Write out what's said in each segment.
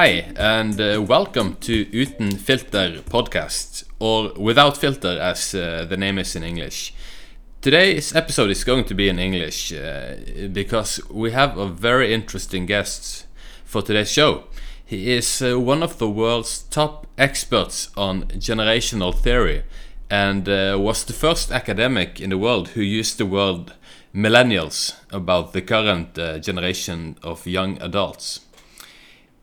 Hi, and uh, welcome to Uten Filter podcast, or Without Filter, as uh, the name is in English. Today's episode is going to be in English uh, because we have a very interesting guest for today's show. He is uh, one of the world's top experts on generational theory and uh, was the first academic in the world who used the word millennials about the current uh, generation of young adults.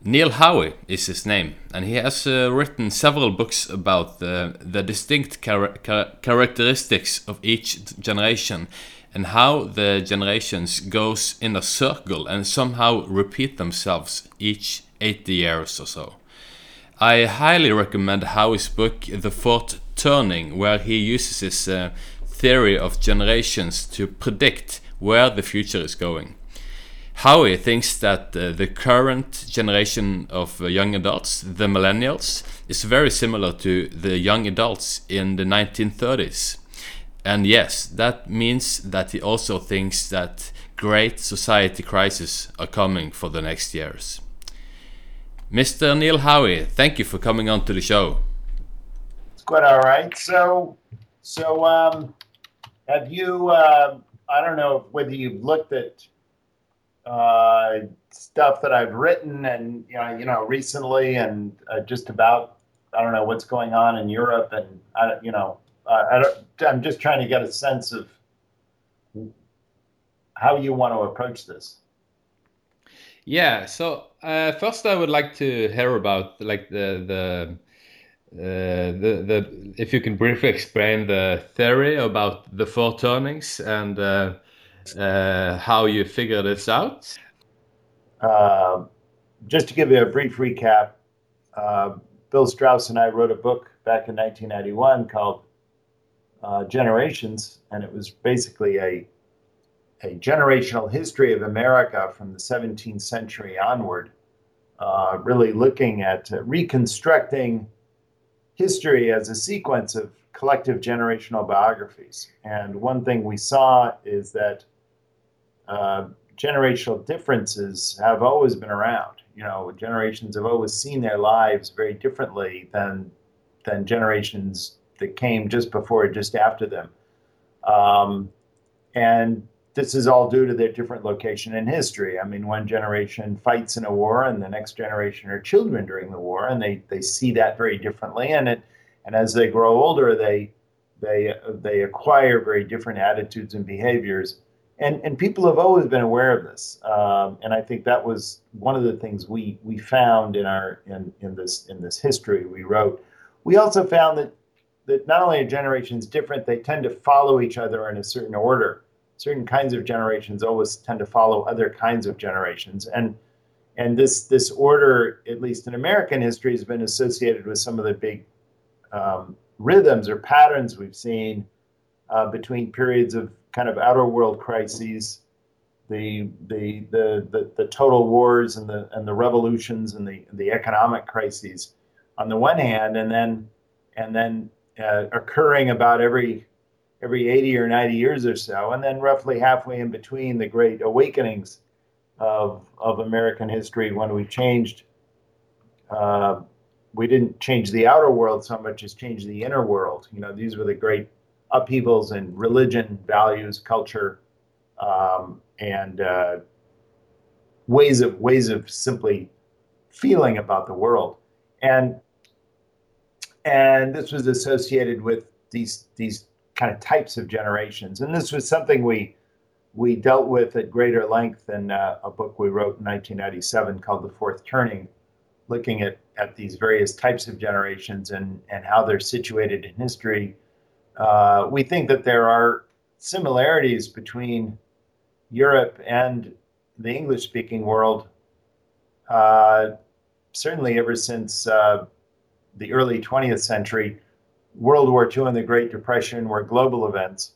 Neil Howe is his name, and he has uh, written several books about the, the distinct char char characteristics of each generation and how the generations goes in a circle and somehow repeat themselves each 80 years or so. I highly recommend Howe's book The Fourth Turning, where he uses his uh, theory of generations to predict where the future is going. Howe thinks that uh, the current generation of uh, young adults, the millennials, is very similar to the young adults in the 1930s. And yes, that means that he also thinks that great society crises are coming for the next years. Mr. Neil Howe, thank you for coming on to the show. It's quite all right. So, so um, have you? Uh, I don't know whether you've looked at uh, stuff that I've written and you know, you know, recently, and uh, just about I don't know what's going on in Europe, and I, you know, I am just trying to get a sense of how you want to approach this. Yeah. So uh, first, I would like to hear about like the the. Uh, the the if you can briefly explain the theory about the four turnings and uh, uh, how you figure this out? Uh, just to give you a brief recap, uh, Bill Strauss and I wrote a book back in 1991 called uh, Generations, and it was basically a a generational history of America from the 17th century onward, uh, really looking at uh, reconstructing history as a sequence of collective generational biographies. And one thing we saw is that uh, generational differences have always been around. You know, generations have always seen their lives very differently than than generations that came just before or just after them. Um, and this is all due to their different location in history. I mean, one generation fights in a war, and the next generation are children during the war, and they, they see that very differently. And it and as they grow older, they they they acquire very different attitudes and behaviors and and people have always been aware of this, um, and I think that was one of the things we we found in our in in this in this history we wrote. We also found that that not only are generations different, they tend to follow each other in a certain order. Certain kinds of generations always tend to follow other kinds of generations, and and this this order, at least in American history, has been associated with some of the big um, rhythms or patterns we've seen uh, between periods of kind of outer world crises, the, the the the the total wars and the and the revolutions and the the economic crises on the one hand, and then and then uh, occurring about every every 80 or 90 years or so, and then roughly halfway in between the great awakenings of of American history when we changed. Uh, we didn't change the outer world so much as change the inner world. You know, these were the great upheavals in religion, values, culture, um, and uh, ways of ways of simply feeling about the world, and and this was associated with these these kind of types of generations, and this was something we we dealt with at greater length in uh, a book we wrote in 1997 called The Fourth Turning, looking at at these various types of generations and and how they're situated in history uh, we think that there are similarities between Europe and the English speaking world, uh, certainly ever since uh, the early 20th century. World War II and the Great Depression were global events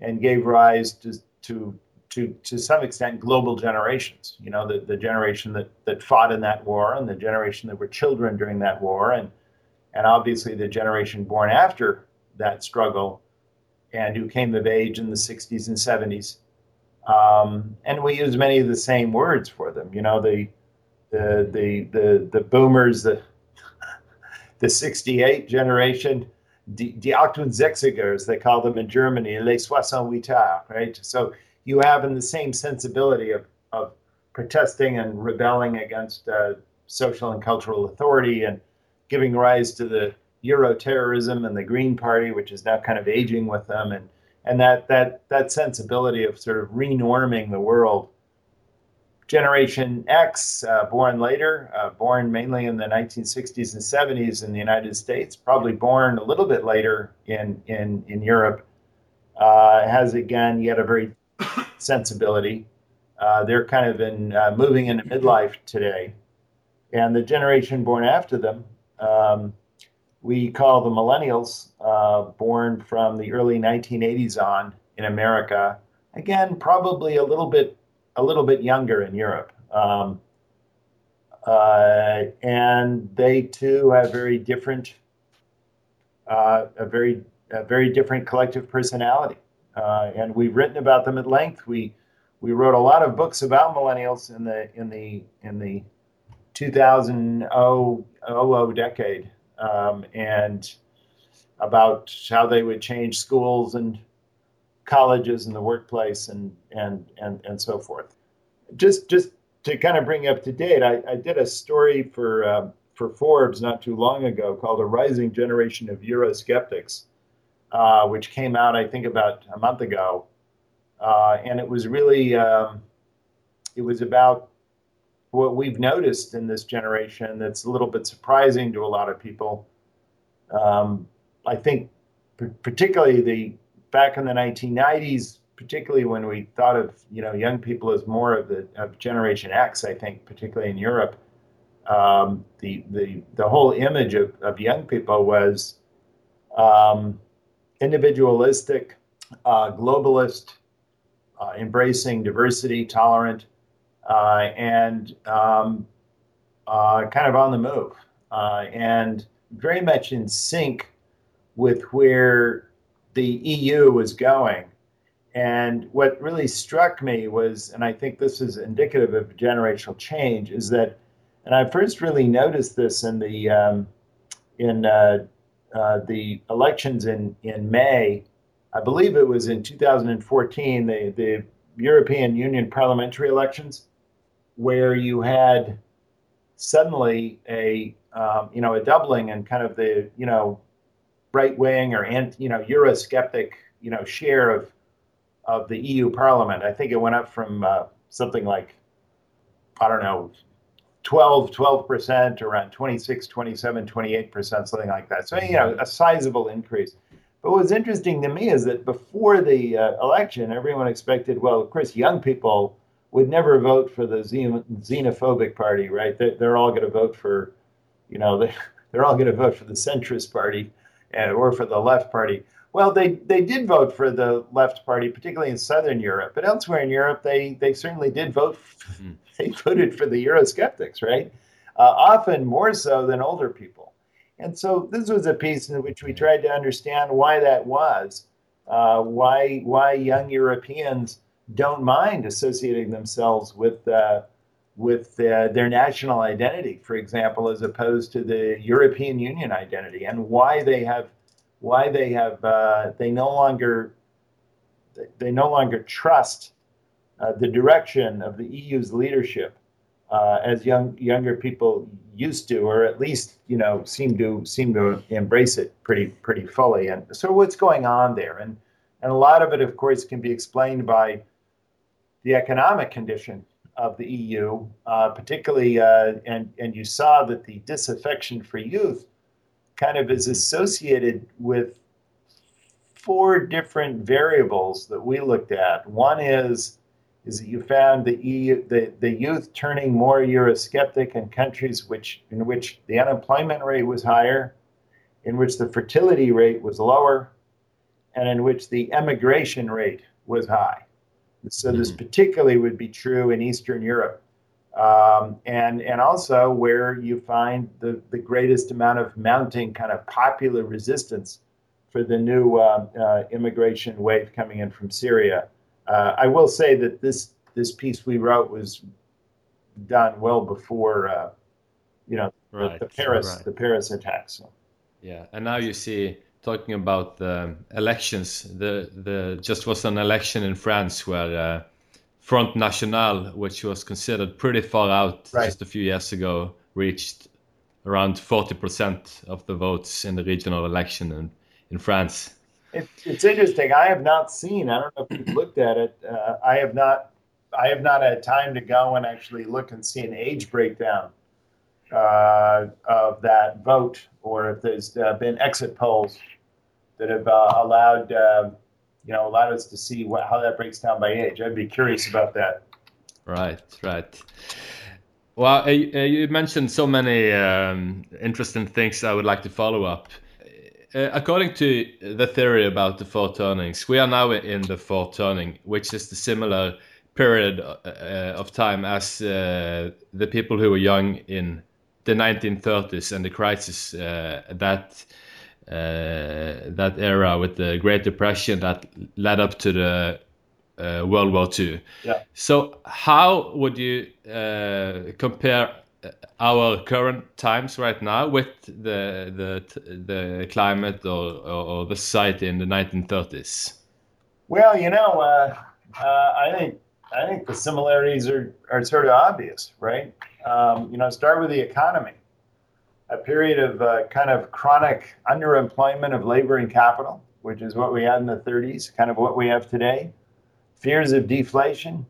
and gave rise to, to, to, to some extent, global generations. You know, the, the generation that, that fought in that war and the generation that were children during that war, and, and obviously the generation born after that struggle and who came of age in the 60s and 70s. Um, and we use many of the same words for them. You know, the the the the, the boomers, the the 68 generation, die, 68ers, they call them in Germany, les 68 right? So you have in the same sensibility of, of protesting and rebelling against uh, social and cultural authority and giving rise to the Euro terrorism and the Green Party, which is now kind of aging with them, and and that that that sensibility of sort of renorming the world. Generation X, uh, born later, uh, born mainly in the 1960s and 70s in the United States, probably born a little bit later in in in Europe, uh, has again yet a very sensibility. Uh, they're kind of in uh, moving into midlife today, and the generation born after them. Um, we call the millennials, uh, born from the early 1980s on in America. Again, probably a little bit a little bit younger in Europe. Um, uh, and they too have very different, uh, a very, a very different collective personality. Uh, and we've written about them at length. We, we wrote a lot of books about millennials in the, in the, in the 2000 decade um, and about how they would change schools and colleges and the workplace and and and, and so forth. Just just to kind of bring you up to date, I, I did a story for uh, for Forbes not too long ago called "A Rising Generation of Eurosceptics," uh, which came out I think about a month ago, uh, and it was really um, it was about what we've noticed in this generation that's a little bit surprising to a lot of people. Um, I think, particularly the back in the 1990s, particularly when we thought of you know young people as more of the of Generation X, I think, particularly in Europe, um, the the the whole image of, of young people was um, individualistic, uh, globalist, uh, embracing diversity, tolerant and um, uh, kind of on the move, uh, and very much in sync with where the EU was going. And what really struck me was, and I think this is indicative of generational change, is that, and I first really noticed this in the um, in uh, uh, the elections in in May. I believe it was in 2014, the the European Union parliamentary elections where you had suddenly a um, you know a doubling and kind of the you know right wing or anti, you know Eurosceptic you know share of of the EU Parliament. I think it went up from uh, something like I don't know 12 12% around 26 27 28% something like that so you know a sizable increase but what's interesting to me is that before the uh, election everyone expected well of course young people would never vote for the xenophobic party, right? They're, they're all going to vote for, you know, they, they're all going to vote for the centrist party and, or for the left party. Well, they, they did vote for the left party, particularly in Southern Europe, but elsewhere in Europe, they, they certainly did vote. Mm-hmm. They voted for the Eurosceptics, right? Uh, often more so than older people. And so this was a piece in which we tried to understand why that was, uh, why why young Europeans don't mind associating themselves with uh, with uh, their national identity, for example, as opposed to the European Union identity, and why they have why they have uh, they no longer they no longer trust uh, the direction of the EU's leadership uh, as young younger people used to, or at least you know seem to seem to embrace it pretty pretty fully. And so, what's going on there? And and a lot of it, of course, can be explained by the economic condition of the EU, uh, particularly, uh, and and you saw that the disaffection for youth kind of is associated with four different variables that we looked at. One is is that you found the EU, the, the youth turning more Eurosceptic in countries which in which the unemployment rate was higher, in which the fertility rate was lower, and in which the emigration rate was high. So this mm-hmm. particularly would be true in Eastern Europe. Um, and and also where you find the, the greatest amount of mounting kind of popular resistance for the new uh, uh, immigration wave coming in from Syria. Uh, I will say that this this piece we wrote was done well before, uh, you know, right. the, the, Paris right. the Paris attacks. So. Yeah, and now you see talking about the elections. The the just was an election in France where uh, Front National, which was considered pretty far out right. just a few years ago, reached around forty percent of the votes in the regional election in, in France. It, it's interesting. I have not seen. I don't know if you've looked at it. Uh, I have not. I have not had time to go and actually look and see an age breakdown uh, of that vote, or if there's uh, been exit polls that have uh, allowed um, you know allowed us to see what, how that breaks down by age. I'd be curious about that. Right, right. Well, uh, you mentioned so many um, interesting things I would like to follow up. Uh, according to the theory about the four turnings, we are now in the fourth turning, which is the similar period uh, of time as uh, the people who were young in the 1930s and the crisis uh, that uh, that era with the Great Depression that led up to the uh, World War II. Yeah. So, how would you compare our current times right now with the the the climate or, or, or the society in the 1930s? Well, you know, uh, uh, I think I think the similarities are, are sort of obvious, right? Um, you know, start with the economy. A period of uh, kind of chronic underemployment of labor and capital, which is what we had in the 30s, kind of what we have today. Fears of deflation,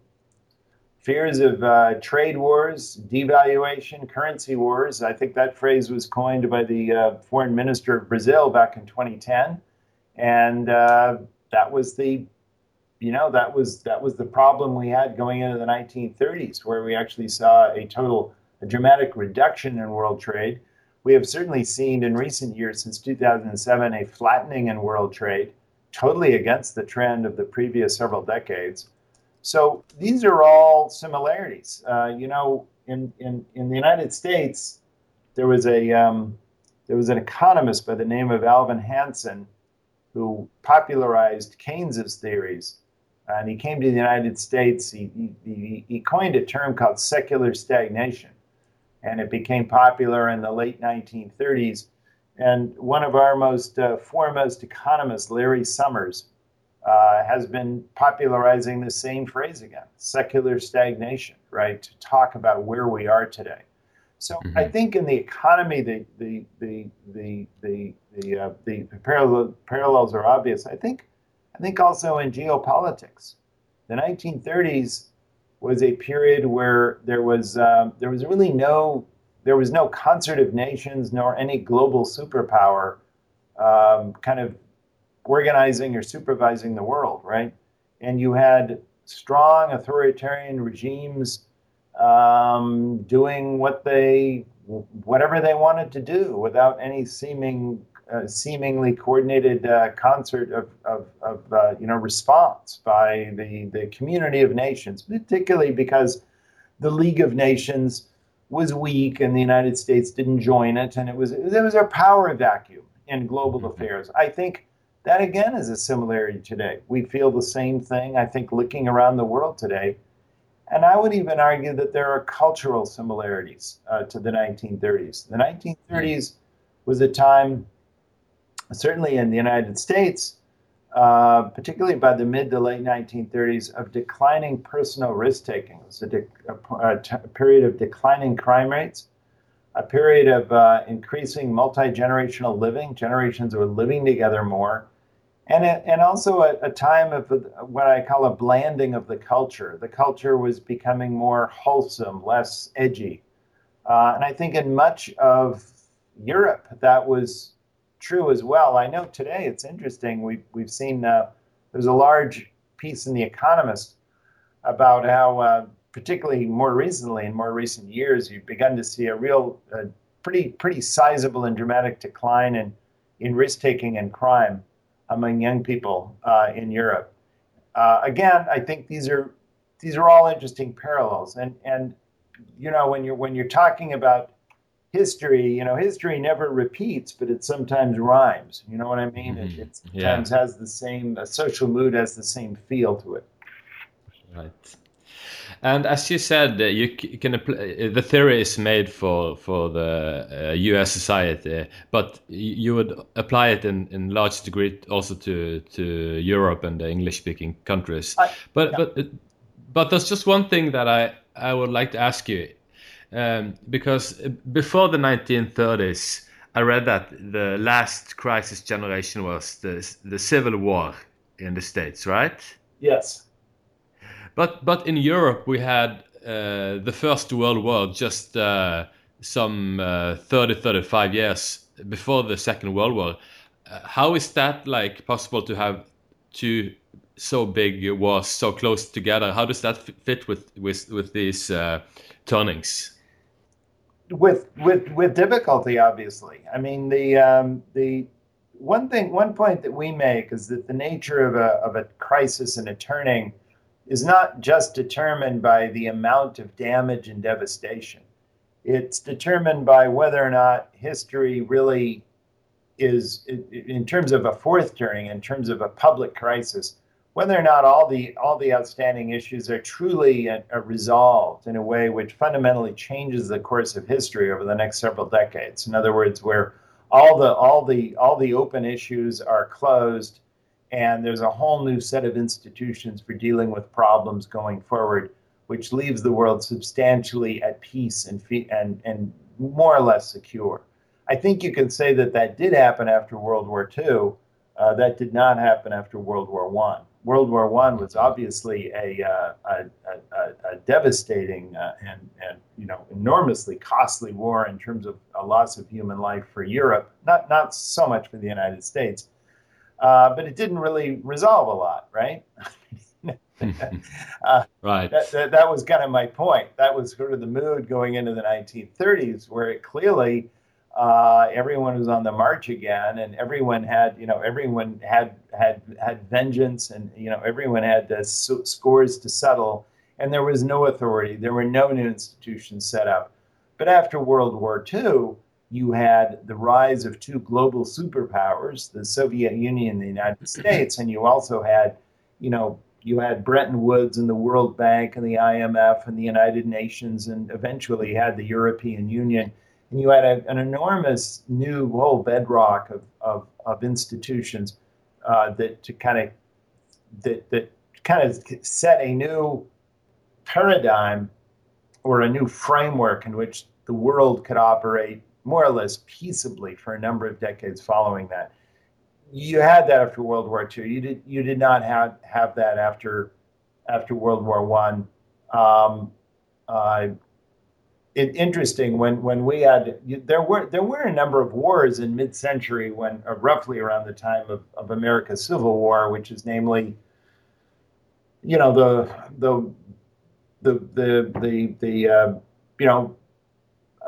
fears of uh, trade wars, devaluation, currency wars. I think that phrase was coined by the uh, foreign minister of Brazil back in 2010, and uh, that was the, you know, that was that was the problem we had going into the 1930s, where we actually saw a total, a dramatic reduction in world trade. We have certainly seen in recent years, since 2007, a flattening in world trade, totally against the trend of the previous several decades. So these are all similarities. Uh, you know, in, in, in the United States, there was a um, there was an economist by the name of Alvin Hansen who popularized Keynes's theories. And he came to the United States. He, he, he coined a term called secular stagnation, and it became popular in the late 1930s. And one of our most uh, foremost economists, Larry Summers, uh, has been popularizing the same phrase again secular stagnation, right? To talk about where we are today. So mm-hmm. I think in the economy, the the the the the the, uh, the parallel, parallels are obvious. I think I think also in geopolitics, the 1930s was a period where there was um, there was really no there was no concert of nations nor any global superpower um, kind of organizing or supervising the world, right? And you had strong authoritarian regimes um, doing what they, whatever they wanted to do, without any seeming, uh, seemingly coordinated uh, concert of, of, of uh, you know, response by the the community of nations, particularly because the League of Nations was weak and the United States didn't join it, and it was there was a power vacuum in global mm-hmm. affairs. I think that again is a similarity today. We feel the same thing, I think, looking around the world today. And I would even argue that there are cultural similarities uh, to the 1930s. The 1930s was a time, certainly in the United States, uh, particularly by the mid to late 1930s, of declining personal risk taking. It was a, de- period of declining crime rates, a period of uh, increasing multi generational living. Generations were living together more and and also a, a, time of what I call a blanding of the culture. The culture was becoming more wholesome, less edgy, uh, and I think in much of Europe that was true as well. I know today it's interesting. We've we've seen uh, there's a large piece in the Economist about how, uh, particularly more recently, in more recent years, you've begun to see a real, uh, pretty pretty sizable and dramatic decline in in risk taking and crime among young people uh, in Europe. Uh, again, I think these are these are all interesting parallels, and and you know when you're when you're talking about history, you know history never repeats, but it sometimes rhymes. You know what I mean? Mm-hmm. It, it, sometimes yeah. has the same social mood has the same feel to it. Right. And as you said, uh, you can uh, the theory is made for for the uh, U.S. society, but you would apply it in, in large degree also to to Europe and the English-speaking countries. I, but yeah. but uh, but there's just one thing that I I would like to ask you, um, because before the 1930s, I read that the last crisis generation was the the Civil War in the states, right? Yes. But but in Europe we had uh, the First World War just uh, some uh, 30 35 years before the Second World War. Uh, how is that like possible to have two so big wars so close together? How does that fit with with with these uh, turnings? With with with difficulty, obviously. I mean the um, the one thing one point that we make is that the nature of a of a crisis and a turning is not just determined by the amount of damage and devastation. It's determined by whether or not history really is, in terms of a fourth turning, in terms of a public crisis, whether or not all the all the outstanding issues are truly a, a resolved in a way which fundamentally changes the course of history over the next several decades. In other words, where all the all the all the open issues are closed and there's a whole new set of institutions for dealing with problems going forward, which leaves the world substantially at peace and, and, and more or less secure. I think you can say that that did happen after World War II. Uh, that did not happen after World War One. World War One was obviously a, uh, a, a, a, devastating uh, and, and you know enormously costly war in terms of a loss of human life for Europe. Not not so much for the United States, uh, but it didn't really resolve a lot, right? uh, right. That, that, that, was kind of my point. That was sort of the mood going into the 1930s, where it clearly uh, everyone was on the march again, and everyone had, you know, everyone had had had vengeance, and you know, everyone had uh, scores to settle, and there was no authority. There were no new institutions set up. But after World War II you had the rise of two global superpowers, the Soviet Union and the United States, and you also had, you know, you had Bretton Woods and the World Bank and the IMF and the United Nations, and eventually had the European Union. And you had a, an enormous new whole bedrock of, of, of institutions uh, that to kind of that, that kind of set a new paradigm or a new framework in which the world could operate more or less peaceably for a number of decades following that. You had that after World War II. You did you did not have have that after after World War One. Um, uh, it, interesting when when we had there were there were a number of wars in mid-century when uh, roughly around the time of, of America's Civil War, which is namely, you know the the the the the, the uh, you know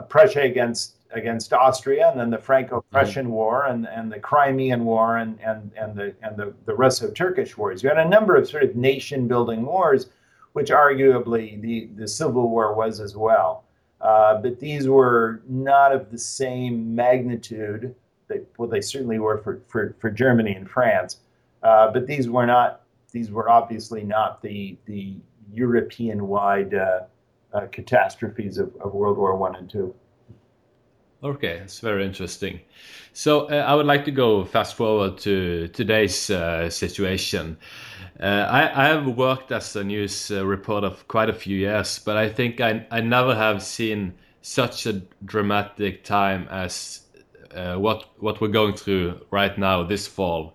Prussia against against Austria, and then the Franco-Prussian mm-hmm. War, and, and the Crimean War, and and and the and the, the Russo-Turkish wars. You had a number of sort of nation-building wars, which arguably the the Civil War was as well. Uh, but these were not of the same magnitude. They, well, they certainly were for, for, for Germany and France, uh, but these were not. These were obviously not the the European-wide uh, uh catastrophes of, of World War One and Two. Okay, that's very interesting. So uh, I would like to go fast forward to today's uh, situation. Uh, I, I, have worked as a news uh, reporter for quite a few years, but I think I, I never have seen such a dramatic time as uh, what what we're going through right now this fall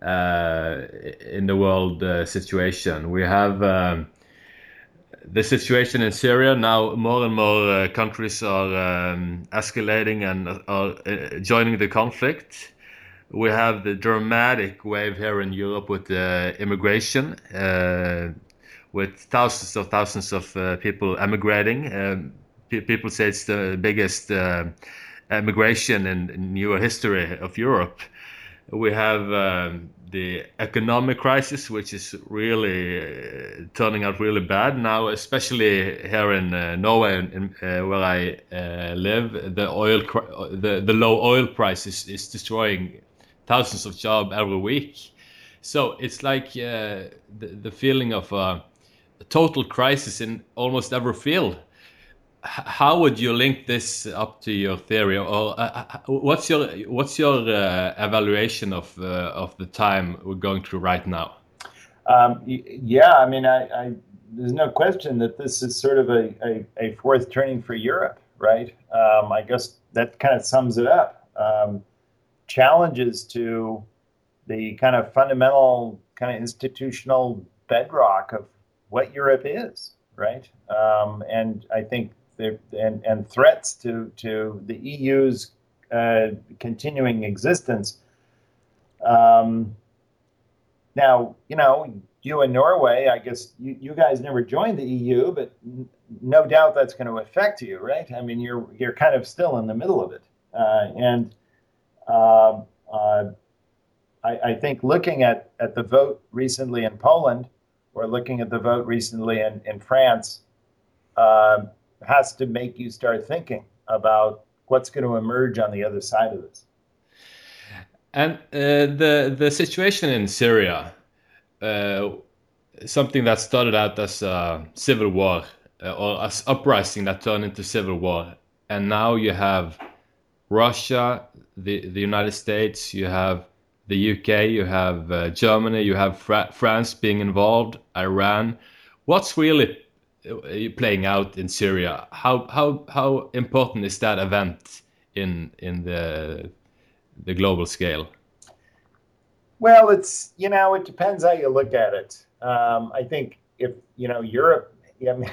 uh, in the world situation. We have. Um, the situation in Syria now, more and more uh, countries are um, escalating and are uh, joining the conflict. We have the dramatic wave here in Europe with the immigration, uh, with thousands of thousands of uh, people emigrating. Um, people say it's the biggest uh, immigration in, in newer history of Europe. We have um, the economic crisis, which is really uh, turning out really bad now, especially here in uh, Norway, in, uh, where I live. The oil, the, the low oil price is, is destroying thousands of jobs every week. So it's like the, the feeling of a total crisis in almost every field. How would you link this up to your theory, or uh, uh, what's your what's your uh, evaluation of uh, of the time we're going through right now? Um, yeah, I mean, I, I, there's no question that this is sort of a, a, a fourth turning for Europe, right? Um, I guess that kind of sums it up. Um, challenges to the kind of fundamental, kind of institutional bedrock of what Europe is, right? Um, and I think and, and threats to, to the EU's uh, continuing existence. Um, now, you know, you in Norway, I guess you, you guys never joined the EU, but n- no doubt that's going to affect you, right? I mean, you're you're kind of still in the middle of it, uh, and uh, uh, I, I, think looking at, at the vote recently in Poland, or looking at the vote recently in in France, uh, has to make you start thinking about what's going to emerge on the other side of this. And uh, the the situation in Syria, uh, something that started out as a civil war uh, or as uprising that turned into civil war, and now you have Russia, the the United States, you have the UK, you have uh, Germany, you have Fra France being involved, Iran. What's really playing out in Syria. How how how important is that event in in the the global scale? Well, it's you know it depends how you look at it. Um, I think if you know Europe, I, mean,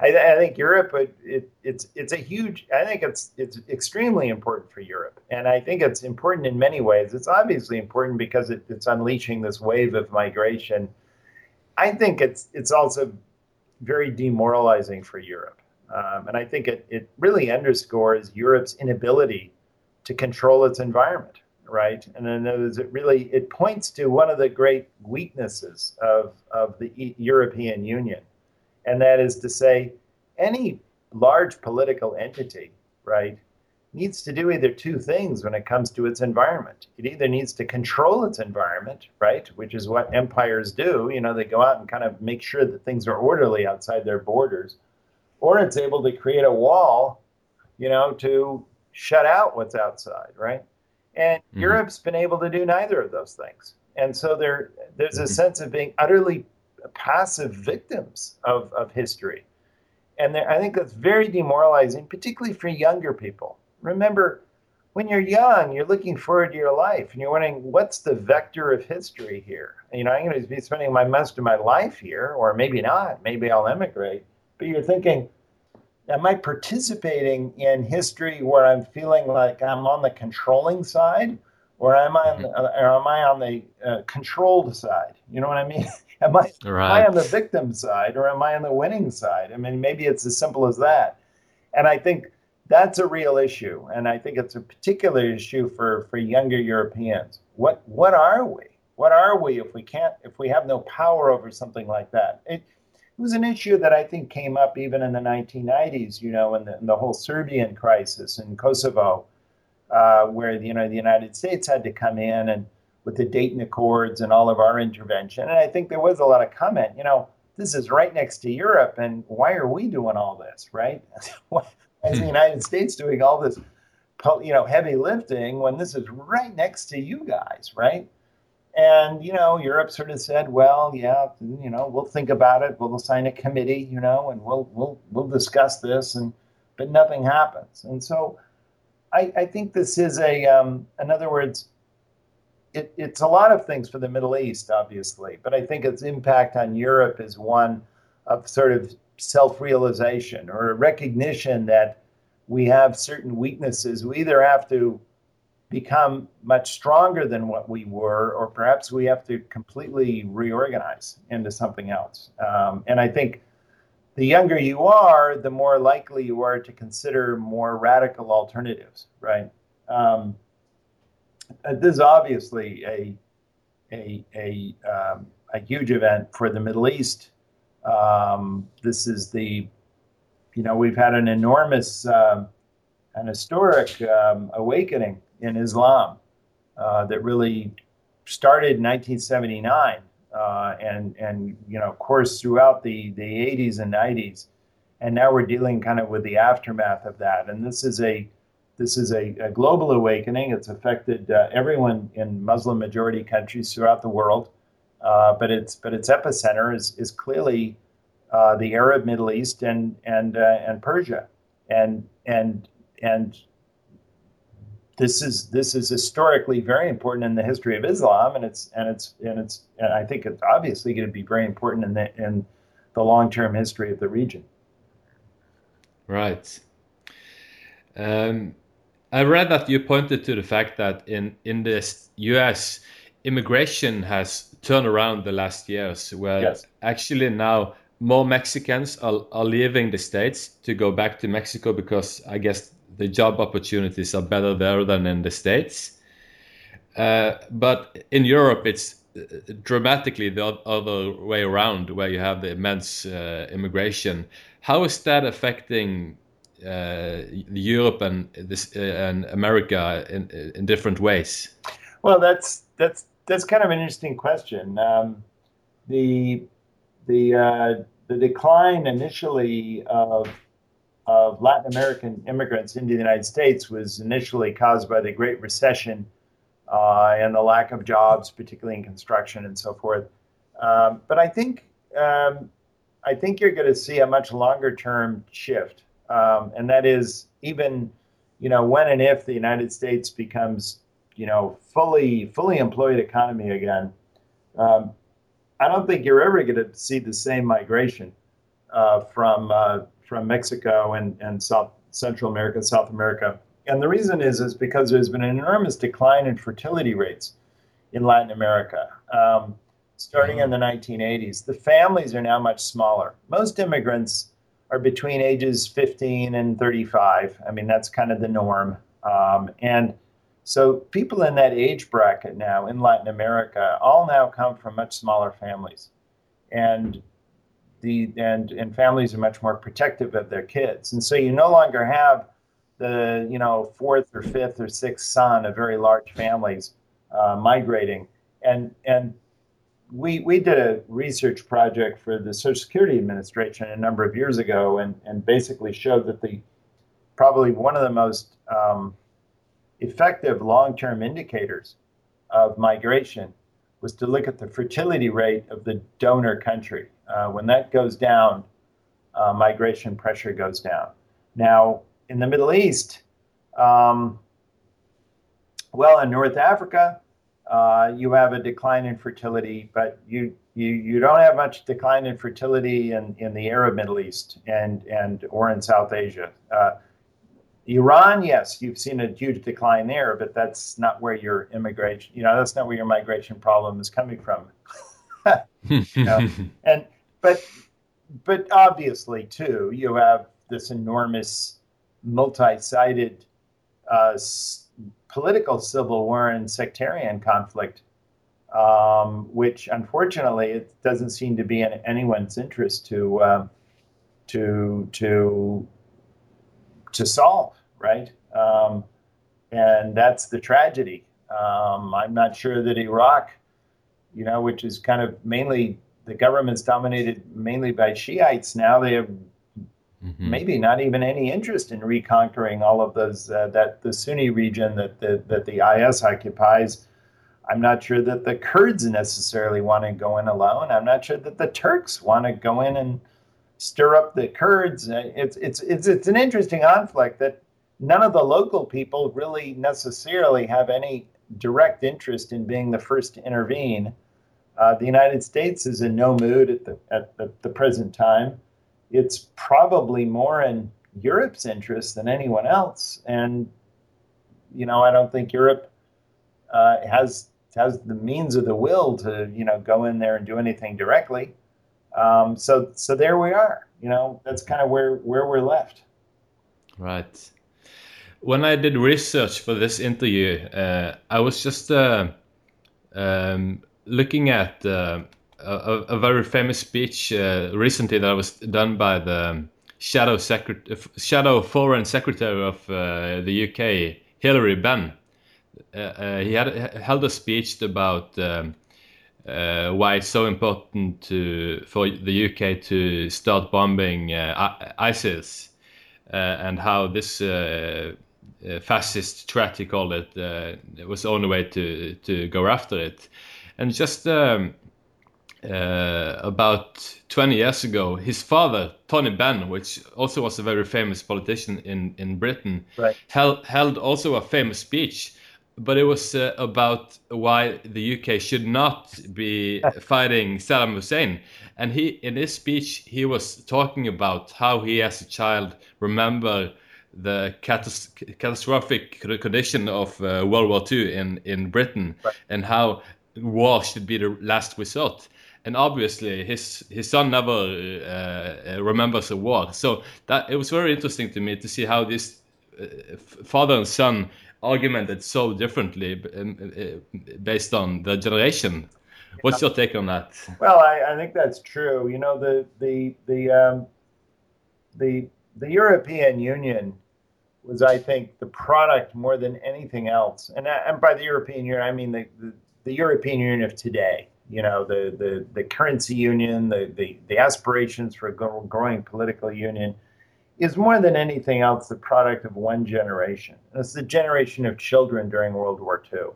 I, I, think Europe, it, it, it's it's a huge. I think it's it's extremely important for Europe, and I think it's important in many ways. It's obviously important because it, it's unleashing this wave of migration. I think it's it's also very demoralizing for Europe. Um, and I think it, it really underscores Europe's inability to control its environment, right? And then it really it points to one of the great weaknesses of, of the e- European Union, and that is to say, any large political entity, right, needs to do either two things when it comes to its environment. It either needs to control its environment, right, which is what empires do. You know, they go out and kind of make sure that things are orderly outside their borders, or it's able to create a wall, you know, to shut out what's outside, right? And mm-hmm. Europe's been able to do neither of those things. And so there, there's a mm-hmm. sense of being utterly passive victims of, of history. And there, I think that's very demoralizing, particularly for younger people remember when you're young, you're looking forward to your life and you're wondering, what's the vector of history here? You know, I'm going to be spending my most of my life here, or maybe not. Maybe I'll emigrate. But you're thinking, am I participating in history where I'm feeling like I'm on the controlling side, or am I on the, mm-hmm. or am I on the uh, controlled side? You know what I mean? am I right. am I on the victim side, or am I on the winning side? I mean, maybe it's as simple as that. And I think that's a real issue, and I think it's a particular issue for for younger Europeans. What what are we? What are we if we can't if we have no power over something like that? It, it was an issue that I think came up even in the 1990s. You know, in the, in the whole Serbian crisis in Kosovo, uh, where you know the United States had to come in and with the Dayton Accords and all of our intervention. And I think there was a lot of comment. You know, this is right next to Europe, and why are we doing all this, right? as the United States doing all this, you know, heavy lifting when this is right next to you guys, right? And you know, Europe sort of said, "Well, yeah, you know, we'll think about it. We'll assign a committee, you know, and we'll we'll we'll discuss this." And but nothing happens. And so, I, I think this is a, um, in other words, it, it's a lot of things for the Middle East, obviously, but I think its impact on Europe is one of sort of self realization or a recognition that we have certain weaknesses. We either have to become much stronger than what we were, or perhaps we have to completely reorganize into something else. Um, and I think the younger you are, the more likely you are to consider more radical alternatives, right? Um, uh, this is obviously a a a, um, a huge event for the Middle East um, this is the, you know, we've had an enormous, um, an historic um, awakening in Islam uh, that really started in 1979 uh, and and you know, of course, throughout the the 80s and 90s, and now we're dealing kind of with the aftermath of that. And this is a this is a, a global awakening. It's affected uh, everyone in Muslim majority countries throughout the world, uh, but its but its epicenter is is clearly uh, the Arab Middle East and and uh, and Persia, and and and this is this is historically very important in the history of Islam, and it's and it's and it's and I think it's obviously going to be very important in the in the long term history of the region. Right. Um, I read that you pointed to the fact that in in the U.S. immigration has turned around the last years, where yes. actually now more Mexicans are, are leaving the states to go back to Mexico because I guess the job opportunities are better there than in the states. Uh, but in Europe, it's uh, dramatically the other way around, where you have the immense uh, immigration. How is that affecting uh, Europe and this uh, and America in, in different ways? Well, that's that's that's kind of an interesting question. Um, the the uh, the decline initially of of Latin American immigrants into the United States was initially caused by the Great Recession uh, and the lack of jobs, particularly in construction and so forth. Um, but I think um, I think you're going to see a much longer term shift, um, and that is even you know when and if the United States becomes you know fully fully employed economy again. Um, I don't think you're ever going to see the same migration uh, from uh, from Mexico and, and South Central America, South America. And the reason is is because there's been an enormous decline in fertility rates in Latin America. Um, starting in the 1980s, the families are now much smaller. Most immigrants are between ages 15 and 35. I mean, that's kind of the norm. Um, and so people in that age bracket now in Latin America all now come from much smaller families. And the and and families are much more protective of their kids, and so you no longer have the you know fourth or fifth or sixth son of very large families uh, migrating, and and we we did a research project for the Social Security Administration a number of years ago, and and basically showed that the probably one of the most um, effective long-term indicators of migration was to look at the fertility rate of the donor country. Uh, when that goes down, uh, migration pressure goes down. Now, in the Middle East, um, well, in North Africa, uh, you have a decline in fertility, but you, you you don't have much decline in fertility in, in the Arab Middle East and and or in South Asia. Iran, yes, you've seen a huge decline there, but that's not where your immigration, you know, that's not where your migration problem is coming from. you know? And but but obviously too, you have this enormous multi-sided uh, s- political civil war and sectarian conflict, um, which unfortunately it doesn't seem to be in anyone's interest to uh, to to to solve, right? Um, and that's the tragedy. Um, I'm not sure that Iraq, you know, which is kind of mainly the government's dominated mainly by Shiites now, they have mm-hmm. maybe not even any interest in reconquering all of those uh, that the Sunni region that the, that the IS occupies. I'm not sure that the Kurds necessarily want to go in alone. I'm not sure that the Turks want to go in and stir up the Kurds. Uh, it's it's it's it's an interesting conflict that none of the local people really necessarily have any direct interest in being the first to intervene. Uh, the United States is in no mood at the at the, the present time. It's probably more in Europe's interest than anyone else, and you know I don't think Europe uh, has has the means or the will to you know go in there and do anything directly. Um, so so there we are. You know, that's kind of where where we're left. Right. When I did research for this interview, uh, I was just uh, um, looking at uh, a, a, very famous speech uh, recently that was done by the shadow secret shadow foreign secretary of uh, the UK, Hilary Benn. Uh, he had held a speech about. Um, uh, why it's so important to for the UK to start bombing uh, ISIS uh, and how this uh, uh, fascist threat, he called it, was the only way to to go after it, and just. Um, about 20 years ago, his father, Tony Benn, which also was a very famous politician in, in Britain, right. held, held also a famous speech but it was uh, about why the UK should not be fighting Saddam Hussein. And he, in his speech, he was talking about how he, as a child, remember the catastrophic condition of uh, World War II in in Britain, right. and how war should be the last resort. And obviously, his his son never uh, remembers a war. So that it was very interesting to me to see how this uh, father and son argumented so differently um, uh, based on the generation. What's your take on that? Well, I, I think that's true. You know, the the the um, the the European Union was, I think, the product more than anything else. And and by the European Union, I mean the, the, the European Union of today. You know, the the, the currency union, the, the the aspirations for a growing political union is more than anything else the product of one generation. And it's the generation of children during World War II.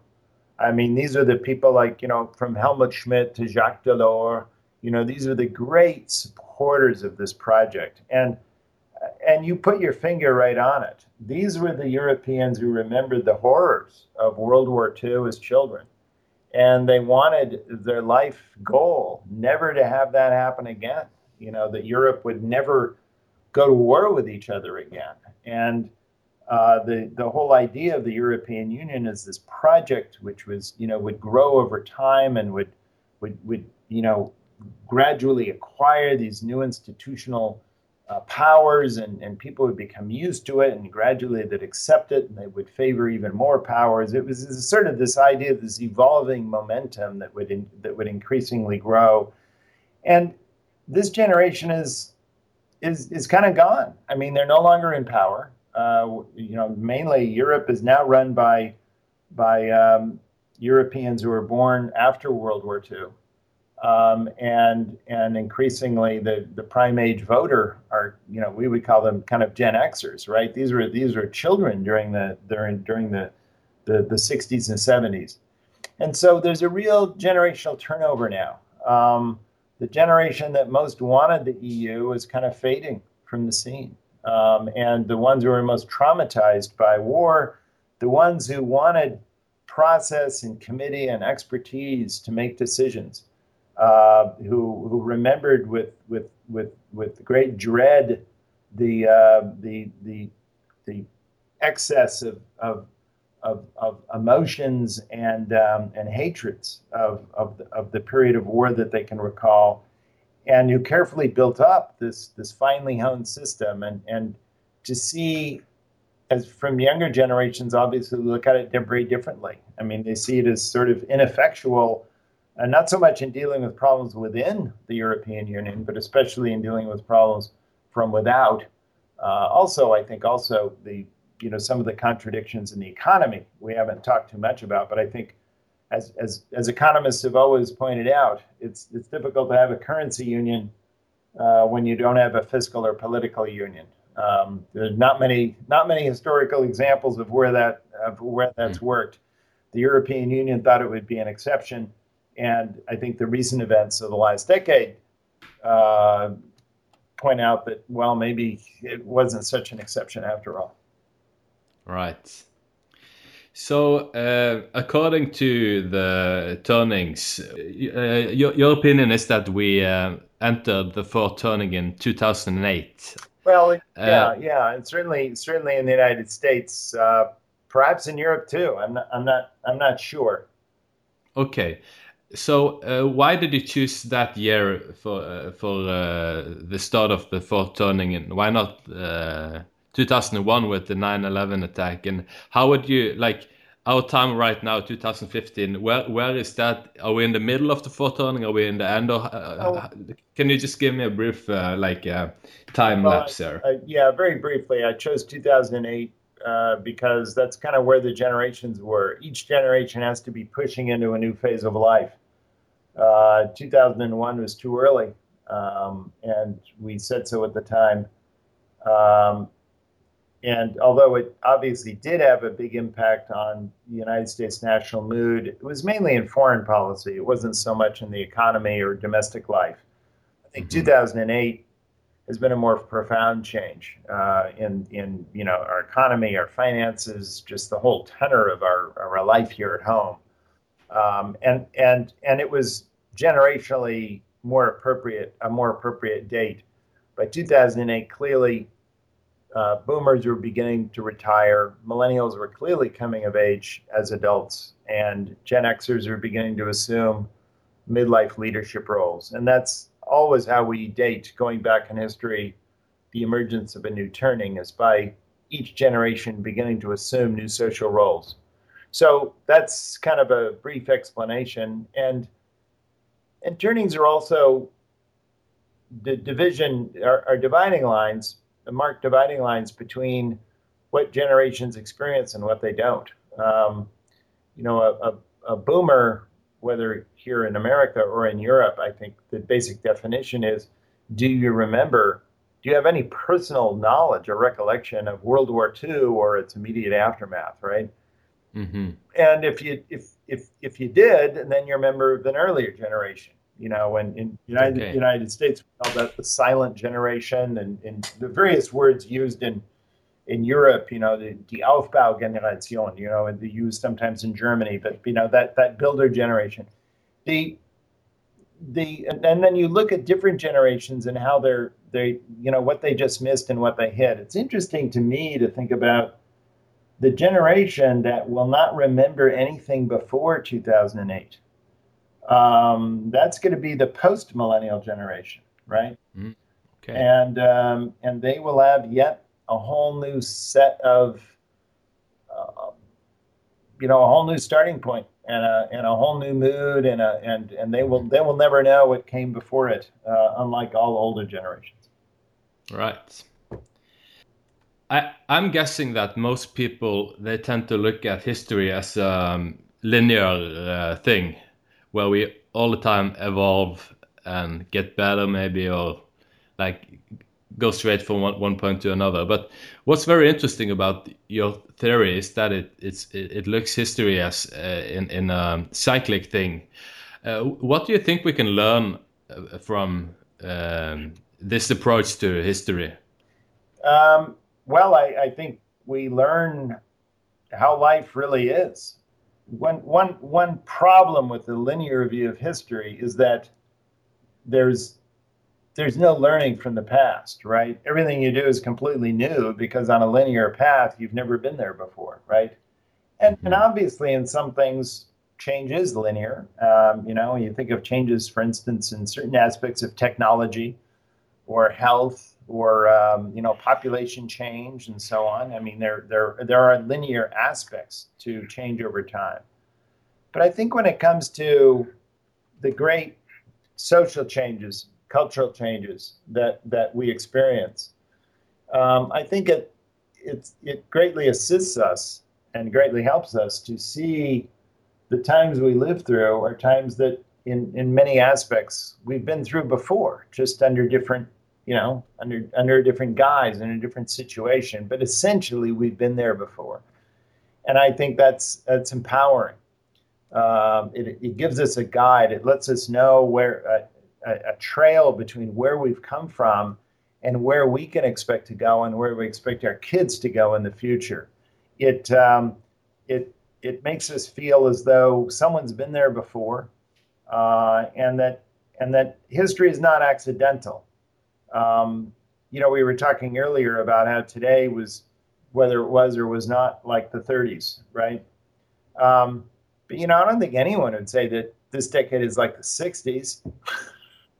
I mean, these are the people like, you know, from Helmut Schmidt to Jacques Delors, you know, these are the great supporters of this project. And and you put your finger right on it. These were the Europeans who remembered the horrors of World War II as children. And they wanted their life goal never to have that happen again. You know, that Europe would never go to war with each other again. And uh, the the whole idea of the European Union is this project which was you know would grow over time and would would would you know gradually acquire these new institutional uh, powers and, and people would become used to it and gradually they'd accept it and they would favor even more powers. It was sort of this idea of this evolving momentum that would in, that would increasingly grow. And this generation is is is kind of gone. I mean, they're no longer in power. Uh, you know, mainly Europe is now run by by um, Europeans who were born after World War II, um, and and increasingly the the prime age voter are you know we would call them kind of Gen Xers, right? These were these were children during the during during the the, the 60s and 70s, and so there's a real generational turnover now. Um, the generation that most wanted the EU is kind of fading from the scene. Um, and the ones who were most traumatized by war, the ones who wanted process and committee and expertise to make decisions, uh, who who remembered with with with with great dread the uh, the the the excess of, of of, of emotions and um, and hatreds of, of the, of the period of war that they can recall, and who carefully built up this this finely honed system, and and to see as from younger generations obviously look at it very differently. I mean, they see it as sort of ineffectual, and not so much in dealing with problems within the European Union, but especially in dealing with problems from without. Uh, also, I think also the you know some of the contradictions in the economy we haven't talked too much about, but I think as as as economists have always pointed out, it's it's difficult to have a currency union uh, when you don't have a fiscal or political union. Um, there's not many not many historical examples of where that of where that's mm-hmm. worked. The European Union thought it would be an exception, and I think the recent events of the last decade uh, point out that well maybe it wasn't such an exception after all. Right. So, uh, according to the turnings, uh, your, your opinion is that we uh, entered the fourth turning in 2008. Well, uh, yeah, yeah, and certainly, certainly in the United States, uh, perhaps in Europe too. I'm not, I'm not, I'm not sure. Okay, so uh, why did you choose that year for for the start of the fourth turning, and why not? 2001 with the 9/11 attack, and how would you like our time right now, 2015? Where where is that? Are we in the middle of the turning? Are we in the end? Or, uh, oh. Can you just give me a brief uh, like uh, time lapse there? yeah, very briefly. I chose 2008 uh, because that's kind of where the generations were. Each generation has to be pushing into a new phase of life. Uh, 2001 was too early, um, and we said so at the time. Um, and although it obviously did have a big impact on the United States national mood, it was mainly in foreign policy. It wasn't so much in the economy or domestic life. I think mm-hmm. 2008 has been a more profound change uh, in in you know our economy, our finances, just the whole tenor of our, of our life here at home. Um, and and and it was generationally more appropriate, a more appropriate date. By 2008, clearly, uh, boomers were beginning to retire. Millennials were clearly coming of age as adults, and Gen Xers were beginning to assume midlife leadership roles. And that's always how we date, going back in history. The emergence of a new turning is by each generation beginning to assume new social roles. So that's kind of a brief explanation. And and turnings are also the division are, are dividing lines, marked dividing lines between what generations experience and what they don't. Um, you know, a, a, a boomer, whether here in America or in Europe, I think the basic definition is do you remember, do you have any personal knowledge or recollection of World War II or its immediate aftermath, right? Mm-hmm. And if you if if if you did, then you're a member of an earlier generation. You know, when in United okay. United States we call that the silent generation, and, and the various words used in in Europe, you know, the, the Aufbaugeneration, you know, and they use sometimes in Germany, but you know that that builder generation. The the and, and then you look at different generations and how they're they you know what they just missed and what they hit. It's interesting to me to think about the generation that will not remember anything before 2008 um, that's going to be the post millennial generation right? Mm, okay. and um, and they will have yet a whole new set of uh, you know a whole new starting point and a and a whole new mood and a and and they will they will never know what came before it uh, unlike all older generations. Right. I, I'm guessing that most people they tend to look at history as a um, linear uh, thing, where we all the time evolve and get better, maybe, or like go straight from one, one point to another. But what's very interesting about your theory is that it it's, it, it looks history as uh, in in a cyclic thing. Uh, what do you think we can learn uh, from um, this approach to history? Um, well, I, I think we learn how life really is. One, one, one problem with the linear view of history is that there's there's no learning from the past, right? Everything you do is completely new because on a linear path you've never been there before, right? And, and mm-hmm. obviously, in some things, change is linear. Um, you know, you think of changes, for instance, in certain aspects of technology or health or um, you know population change and so on. I mean, there there there are linear aspects to change over time, but I think when it comes to the great social changes, cultural changes that that we experience, um, I think it it it greatly assists us and greatly helps us to see the times we live through are times that in in many aspects we've been through before, just under different you know, under under a different guise in a different situation. But essentially, we've been there before, and I think that's that's empowering. Um, it, it, gives us a guide. It lets us know where a, a, a, trail between where we've come from and where we can expect to go and where we expect our kids to go in the future. It um, it it makes us feel as though someone's been there before, uh, and that and that history is not accidental. Um, you know, we were talking earlier about how today was, whether it was or was not like the 30s, right? Um, but you know, I don't think anyone would say that this decade is like the 60s.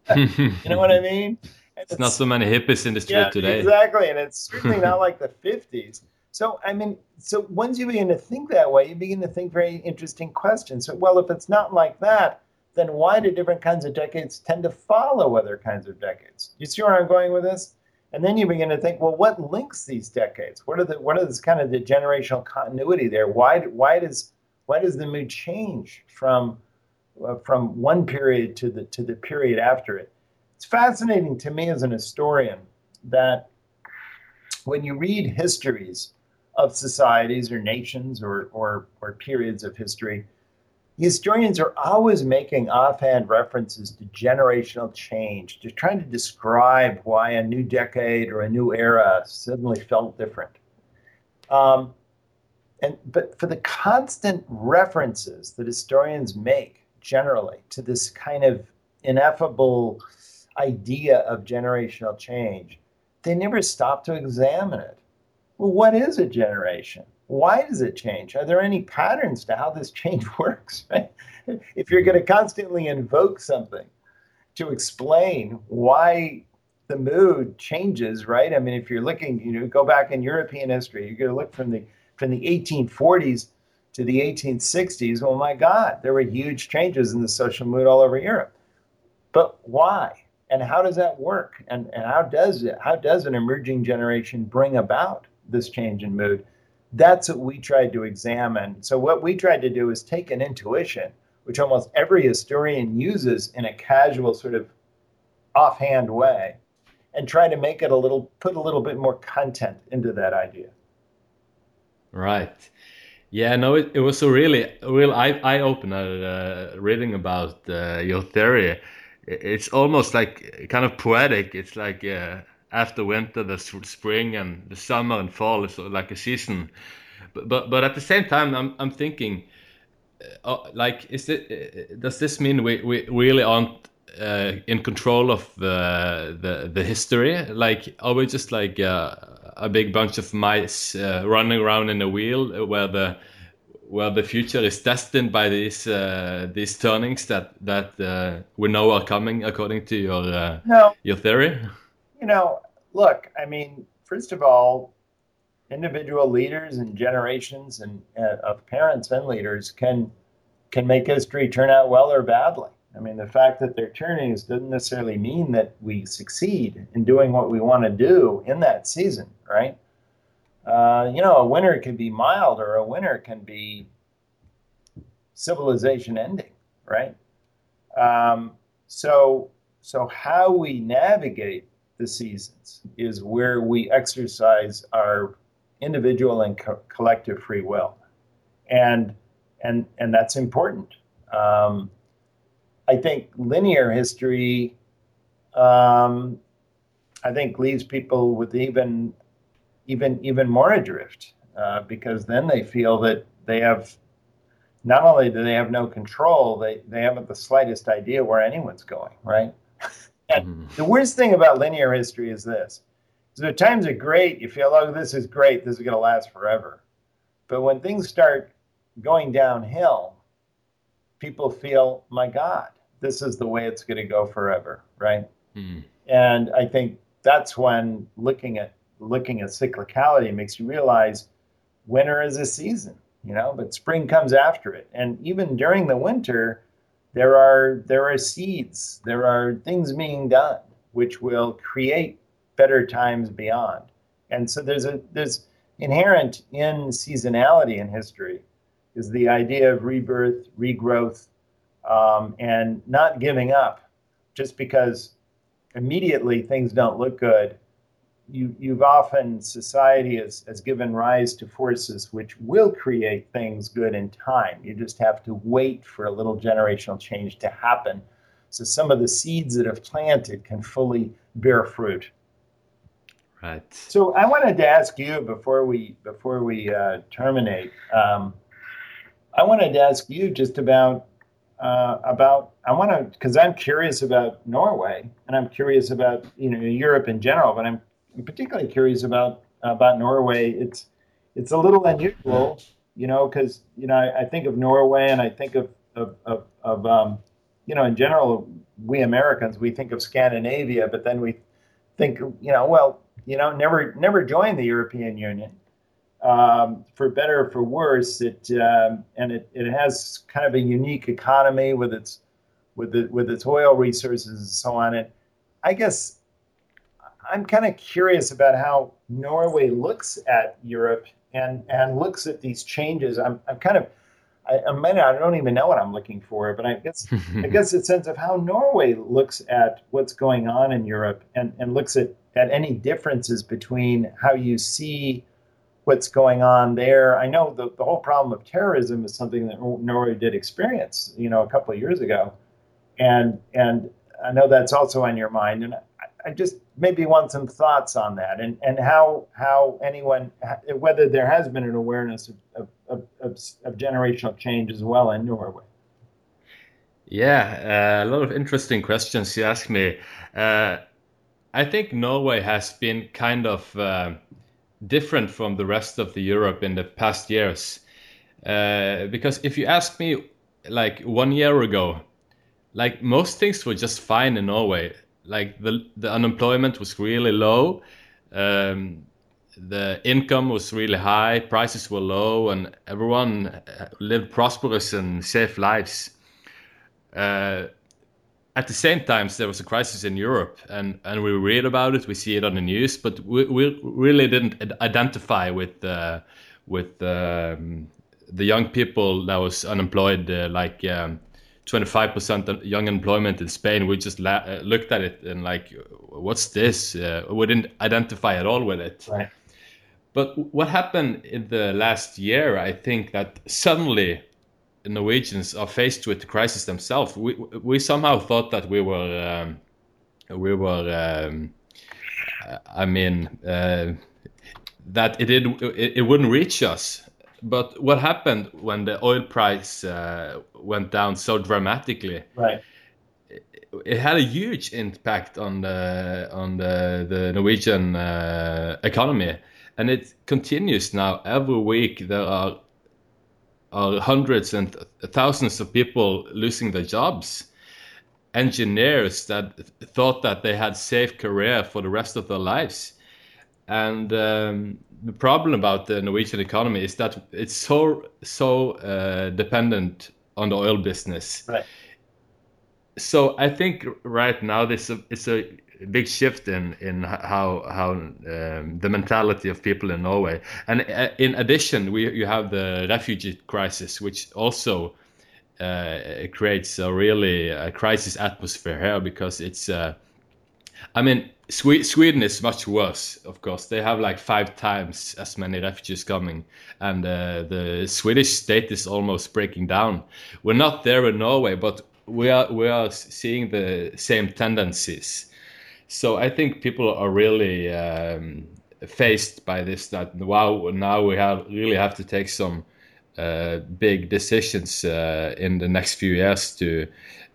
you know what I mean? It's, it's, not so many hippies in the street yeah, today. Exactly, and it's certainly not like the 50s. So I mean, so once you begin to think that way, you begin to think very interesting questions. So, well, if it's not like that, then why do different kinds of decades tend to follow other kinds of decades? You see where I'm going with this? And then you begin to think, well, what links these decades? What are the what is kind of the generational continuity there? Why why does why does the mood change from uh, from one period to the to the period after it. It's fascinating to me as an historian that when you read histories of societies or nations or, or, or periods of history, historians are always making offhand references to generational change, to trying to describe why a new decade or a new era suddenly felt different. Um, and but for the constant references that historians make generally to this kind of ineffable idea of generational change, they never stop to examine it. Well, what is a generation? Why does it change? Are there any patterns to how this change works? Right? If you're going to constantly invoke something to explain why the mood changes, right? I mean, if you're looking, you know, go back in European history, you're going to look from the from the 1840s to the 1860s. Oh my God, there were huge changes in the social mood all over Europe. But why? And how does that work? And, and how does it, how does an emerging generation bring about this change in mood? That's what we tried to examine. So what we tried to do is take an intuition, which almost every historian uses in a casual sort of offhand way, and try to make it a little, put a little bit more content into that idea. Right. Yeah, no, it, it was a really, real eye, eye opener uh, reading about uh, your theory. It's almost like kind of poetic. It's like uh, after winter, the spring and the summer and fall is like a season. But but, but at the same time, I'm I'm thinking, uh, oh, like, is it uh, does this mean we, we really aren't uh, in control of the the the history? Like, are we just like uh, a big bunch of mice uh, running around in a wheel where the where the future is destined by these uh, these turnings that that uh, we know are coming according to your uh, no. your theory? You know, look, I mean, first of all, individual leaders and generations and uh, of parents and leaders can can make history turn out well or badly. I mean, the fact that they're turning doesn't necessarily mean that we succeed in doing what we want to do in that season, right? Uh, you know, a winter can be mild or a winter can be civilization ending, right? Um, so, so how we navigate the seasons is where we exercise our individual and co- collective free will, and and and that's important. Um, I think linear history, um, I think leaves people with even even even more adrift uh, because then they feel that they have not only do they have no control, they they haven't the slightest idea where anyone's going, right? and mm-hmm. the worst thing about linear history is this: so the times are great, you feel, oh, this is great, this is going to last forever. But when things start going downhill, people feel, my God, this is the way it's going to go forever, right? Mm. And I think that's when looking at looking at cyclicality makes you realize winter is a season, you know, but spring comes after it. And even during the winter, there are there are seeds, there are things being done which will create better times beyond. And so there's a there's inherent in seasonality in history is the idea of rebirth, regrowth, um, and not giving up just because immediately things don't look good. You, you've often, society has, has given rise to forces which will create things good in time. You just have to wait for a little generational change to happen. So some of the seeds that have planted can fully bear fruit. Right. So I wanted to ask you before we before we uh, terminate. Um, I wanted to ask you just about uh, about I want to because I'm curious about Norway and I'm curious about you know Europe in general, but I'm, I'm particularly curious about about Norway. It's it's a little unusual, you know, because you know I, I, think of Norway and I think of of of, of um, you know in general we Americans we think of Scandinavia, but then we think you know well you know never never joined the European Union um, for better or for worse, it um, and it, it has kind of a unique economy with its with the, with its oil resources and so on. And I guess I'm kind of curious about how Norway looks at Europe and and looks at these changes. I'm I'm kind of I, I mean, I don't even know what I'm looking for, but I guess I guess a sense of how Norway looks at what's going on in Europe and, and looks at, at any differences between how you see what's going on there. I know the, the whole problem of terrorism is something that Norway did experience, you know, a couple of years ago. And and I know that's also on your mind. And I, I just maybe want some thoughts on that and, and how how anyone whether there has been an awareness of, of, of, of generational change as well in Norway. Yeah, uh, a lot of interesting questions you ask me. Uh, I think Norway has been kind of uh, different from the rest of the Europe in the past years. Uh, because if you ask me, like one year ago, like most things were just fine in Norway. Like the the unemployment was really low, um, the income was really high, prices were low, and everyone lived prosperous and safe lives. Uh, at the same time, there was a crisis in Europe, and, and we read about it, we see it on the news, but we, we really didn't identify with uh, with um, the young people that was unemployed, uh, like um, 25% young employment in Spain. We just la- uh, looked at it and like, what's this? Uh, we didn't identify at all with it. Right. But what happened in the last year, I think that suddenly Norwegians are faced with the crisis themselves. We we somehow thought that we were um, we were um, I mean uh, that it did it, it, wouldn't reach us. But what happened when the oil price uh, went down so dramatically? Right. It, it had a huge impact on the on the the Norwegian uh, economy, and it continues now. Every week there are are hundreds and thousands of people losing their jobs. Engineers that thought that they had safe career for the rest of their lives. And um, the problem about the Norwegian economy is that it's so so uh, dependent on the oil business. Right. So I think right now this is a big shift in in how how um, the mentality of people in Norway. And uh, in addition, we you have the refugee crisis, which also uh, creates a really a crisis atmosphere here because it's. Uh, I mean, Sweden is much worse. Of course, they have like five times as many refugees coming, and uh, the Swedish state is almost breaking down. We're not there in Norway, but we are we are seeing the same tendencies so I think people are really um, faced by this. That wow, now we have really have to take some uh, big decisions uh, in the next few years to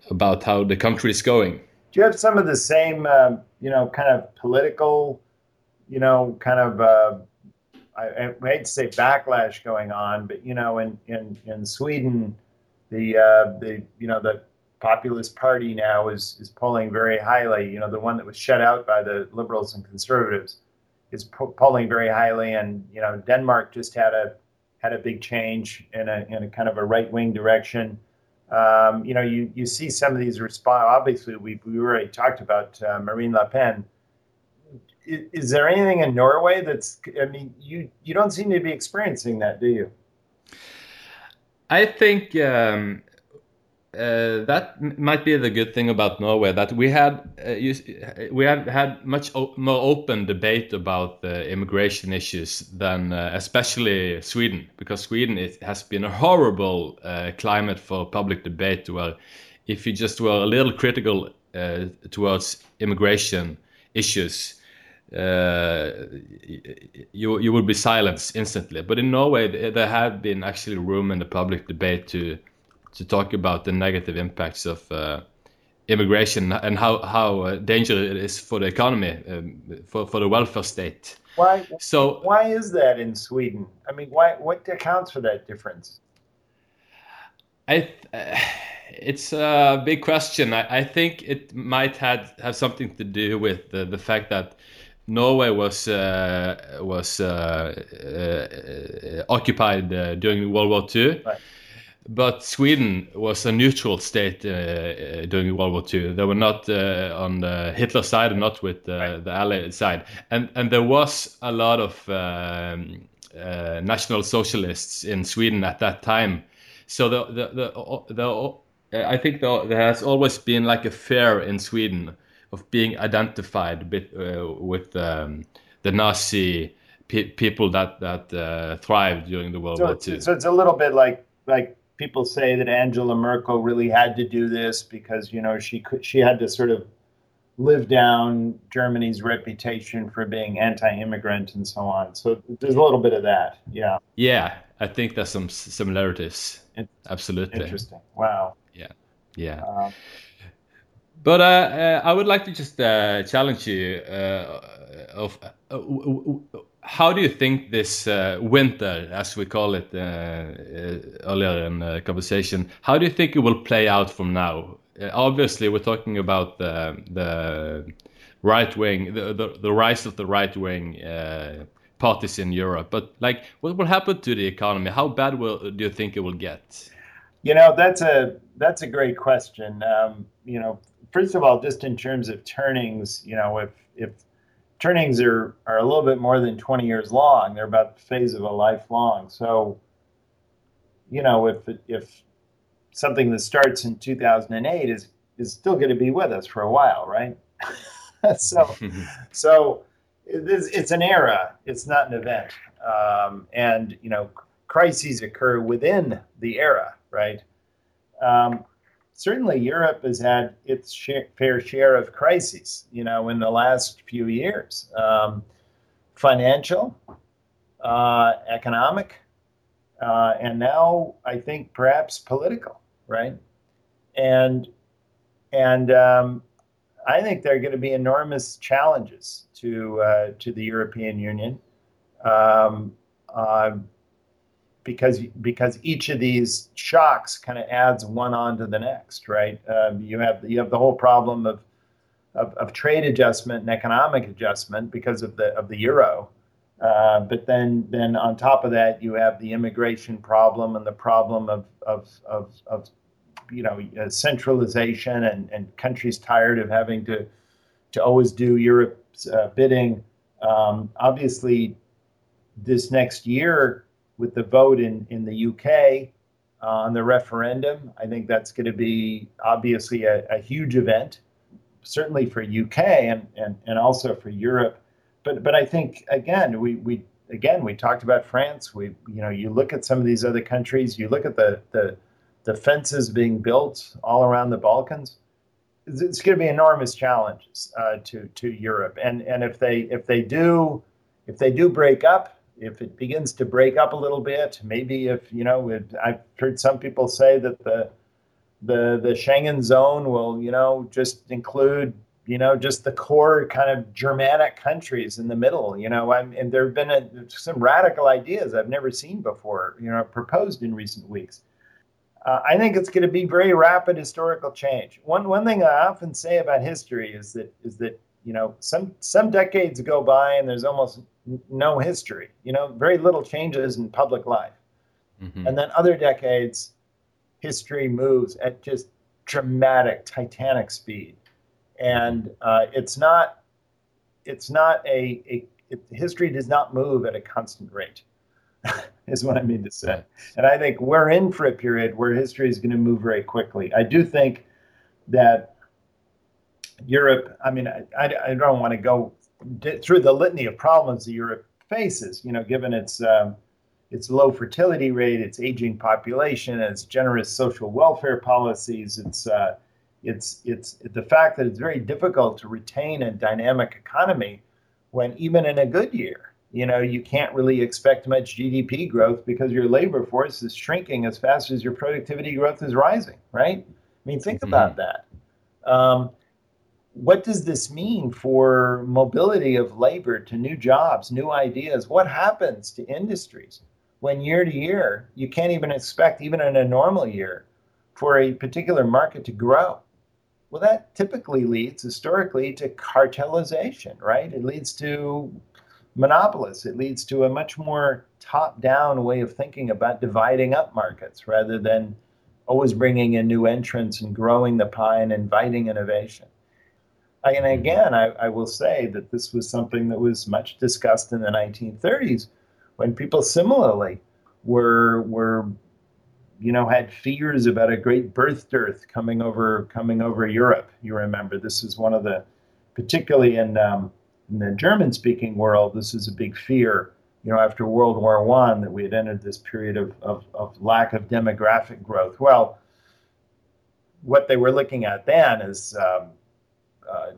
about how the country is going. Do you have some of the same, uh, you know, kind of political, you know, kind of uh, I, I, hate to say backlash going on, but you know, in in in Sweden, the uh, the you know the populist party now is is polling very highly. You know, the one that was shut out by the liberals and conservatives is po- polling very highly. And you know, Denmark just had a had a big change in a in a kind of a right wing direction. Um, you know, you you see some of these response. Obviously, we we already talked about uh, Marine Le Pen. Is, is there anything in Norway that's? I mean, you you don't seem to be experiencing that, do you? I think um, uh, that might be the good thing about Norway that we had uh, you, we have had much more open debate about the immigration issues than uh, especially Sweden because Sweden it has been a horrible uh, climate for public debate where if you just were a little critical uh, towards immigration issues uh, you you would be silenced instantly. But in Norway there had been actually room in the public debate to to talk about the negative impacts of uh, immigration and how how uh, dangerous it is for the economy, um, for for the welfare state. Why? So why is that in Sweden? I mean, why? What accounts for that difference? I. Uh, it's a big question. I, I, think it might have have something to do with the, the fact that Norway was uh, was uh, uh, occupied during World War II. Right but Sweden was a neutral state uh, uh during World War II. They were not uh, on the Hitler side and not with uh, the Allied side. And and there was a lot of um, uh, national socialists in Sweden at that time. so the the the, the I think the, there has always been like a fear in Sweden of being identified bit, uh, with um, the Nazi pe people that that uh, thrived during the World so War II. So it's a little bit like like people say that Angela Merkel really had to do this because you know she could she had to sort of live down Germany's reputation for being anti-immigrant and so on. So there's a little bit of that. Yeah. Yeah, I think there's some similarities. Absolutely. Interesting. Wow. Yeah. Yeah. Um, but uh, uh, I would like to just uh, challenge you. Uh, of uh, how do you think this uh, winter, as we call it earlier in the conversation, how do you think it will play out from now? obviously, we're talking about the the right wing, the, the, the rise of the right wing parties in Europe. But like, what will happen to the economy? How bad will do you think it will get? You know, that's a that's a great question. Um, you know, first of all, just in terms of turnings, you know, if if turnings are are a little bit more than 20 years long, they're about the phase of a lifelong. So, you know, if if something that starts in 2008 is is still going to be with us for a while, right? so, so it's, it's, an era. It's not an event, um, and you know, crises occur within the era, right? Um, certainly Europe has had its share, fair share of crises, you know, in the last few years. Um, financial, uh, economic, uh, and now I think perhaps political, right? And and um, I think there are going to be enormous challenges to uh, to the European Union. Um, uh, because because each of these shocks kind of adds one onto the next, right? Um, you have you have the whole problem of, of, of trade adjustment and economic adjustment because of the of the euro, uh, but then then on top of that you have the immigration problem and the problem of of of, of you know uh, centralization and, and countries tired of having to to always do Europe's uh, bidding. Um, obviously, this next year with the vote in, in the UK uh, on the referendum. I think that's going to be obviously a, a, huge event, certainly for UK and, and, and also for Europe. But but I think again we, we again we talked about France. We you know you look at some of these other countries. You look at the the, the fences being built all around the Balkans. It's, going to be enormous challenges uh, to to Europe. And and if they if they do if they do break up, if it begins to break up a little bit, maybe if you know, I've heard some people say that the the the Schengen zone will you know just include you know just the core kind of Germanic countries in the middle. You know, I'm, and there have been a, some radical ideas I've never seen before. You know, proposed in recent weeks. Uh, I think it's going to be very rapid historical change. One one thing I often say about history is that is that you know some some decades go by and there's almost no history, you know, very little changes in public life. Mm-hmm. And then other decades, history moves at just dramatic, titanic speed. And uh, it's not, it's not a, a it, history does not move at a constant rate, is what I mean to say. And I think we're in for a period where history is going to move very quickly. I do think that Europe, I mean, I, I, I don't want to go through the litany of problems that Europe faces, you know, given its um, its low fertility rate, its aging population, its generous social welfare policies, its uh, it's it's the fact that it's very difficult to retain a dynamic economy when even in a good year, you know, you can't really expect much GDP growth because your labor force is shrinking as fast as your productivity growth is rising, right? I mean, think mm-hmm. about that. Um, what does this mean for mobility of labor to new jobs, new ideas? What happens to industries when year to year you can't even expect, even in a normal year, for a particular market to grow? Well, that typically leads historically to cartelization, right? It leads to monopolists. It leads to a much more top down way of thinking about dividing up markets rather than always bringing in new entrants and growing the pie and inviting innovation. And again, I, I, will say that this was something that was much discussed in the 1930s when people similarly were, were you know, had fears about a great birth dearth coming over coming over Europe. You remember this is one of the, particularly in um, in the German-speaking world, this is a big fear. You know, after World War One, that we had entered this period of, of, of lack of demographic growth. Well, what they were looking at then is um, uh,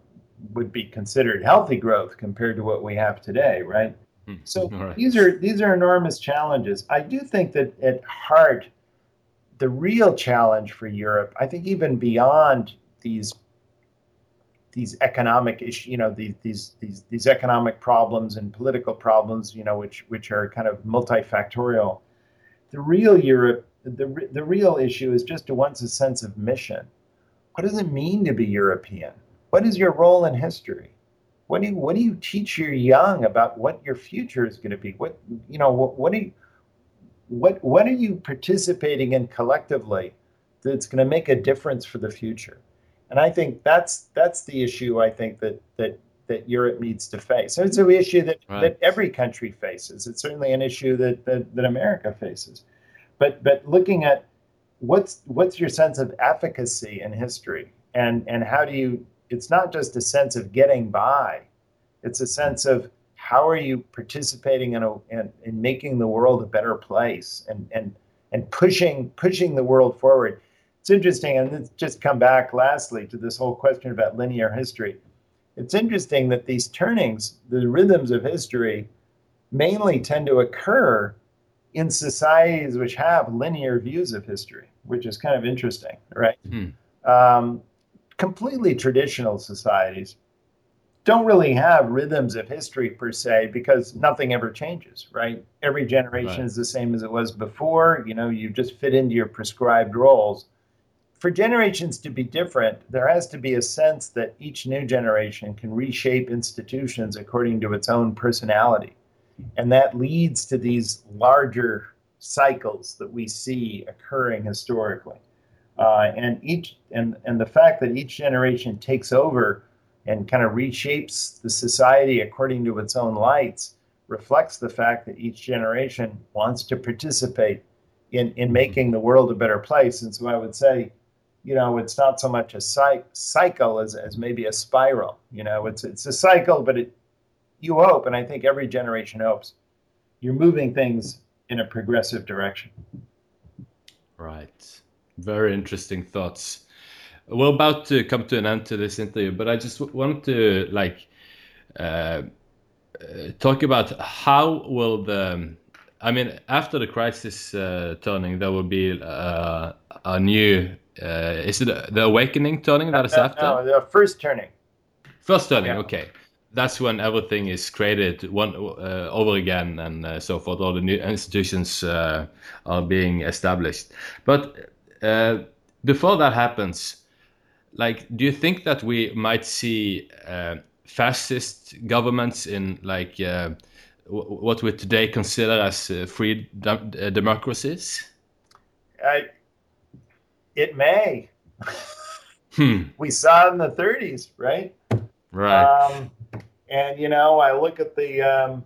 would be considered healthy growth compared to what we have today, right? Hmm. So right. these are these are enormous challenges. I do think that at heart, the real challenge for Europe, I think, even beyond these these economic issues, you know, these, these these these economic problems and political problems, you know, which which are kind of multifactorial. The real Europe, the the real issue is just to once a sense of mission. What does it mean to be European? What is your role in history? What do you what do you teach your young about what your future is going to be? What you know what, what do you what what are you participating in collectively that's going to make a difference for the future? And I think that's that's the issue I think that that that Europe needs to face. So it's an issue that, right. that every country faces. It's certainly an issue that, that, that America faces. But but looking at what's what's your sense of efficacy in history and and how do you it's not just a sense of getting by it's a sense of how are you participating in, a, in, in making the world a better place and and and pushing pushing the world forward it's interesting, and let's just come back lastly to this whole question about linear history. It's interesting that these turnings, the rhythms of history, mainly tend to occur in societies which have linear views of history, which is kind of interesting, right? Hmm. Um, completely traditional societies don't really have rhythms of history per se because nothing ever changes, right? Every generation right. is the same as it was before. You know, you just fit into your prescribed roles for generations to be different, there has to be a sense that each new generation can reshape institutions according to its own personality. And that leads to these larger cycles that we see occurring historically. Uh, and each and, and the fact that each generation takes over and kind of reshapes the society according to its own lights reflects the fact that each generation wants to participate in, in making the world a better place. And so I would say you know, it's not so much a cycle as, as maybe a spiral. You know, it's it's a cycle, but it you hope, and I think every generation hopes, you're moving things in a progressive direction. Right. Very interesting thoughts. We're about to come to an end to this interview, but I just want to like uh, uh, talk about how will the I mean, after the crisis uh, turning, there will be uh, a new uh, is it the awakening turning that is after? No, the first turning. First turning, yeah. okay. That's when everything is created one uh, over again and uh, so forth. All the new institutions uh, are being established. But uh, before that happens, like, do you think that we might see uh, fascist governments in like what we today consider as free democracies? I it may. hmm. We saw it in the 30s, right? Right. Um, and you know, I look at the um,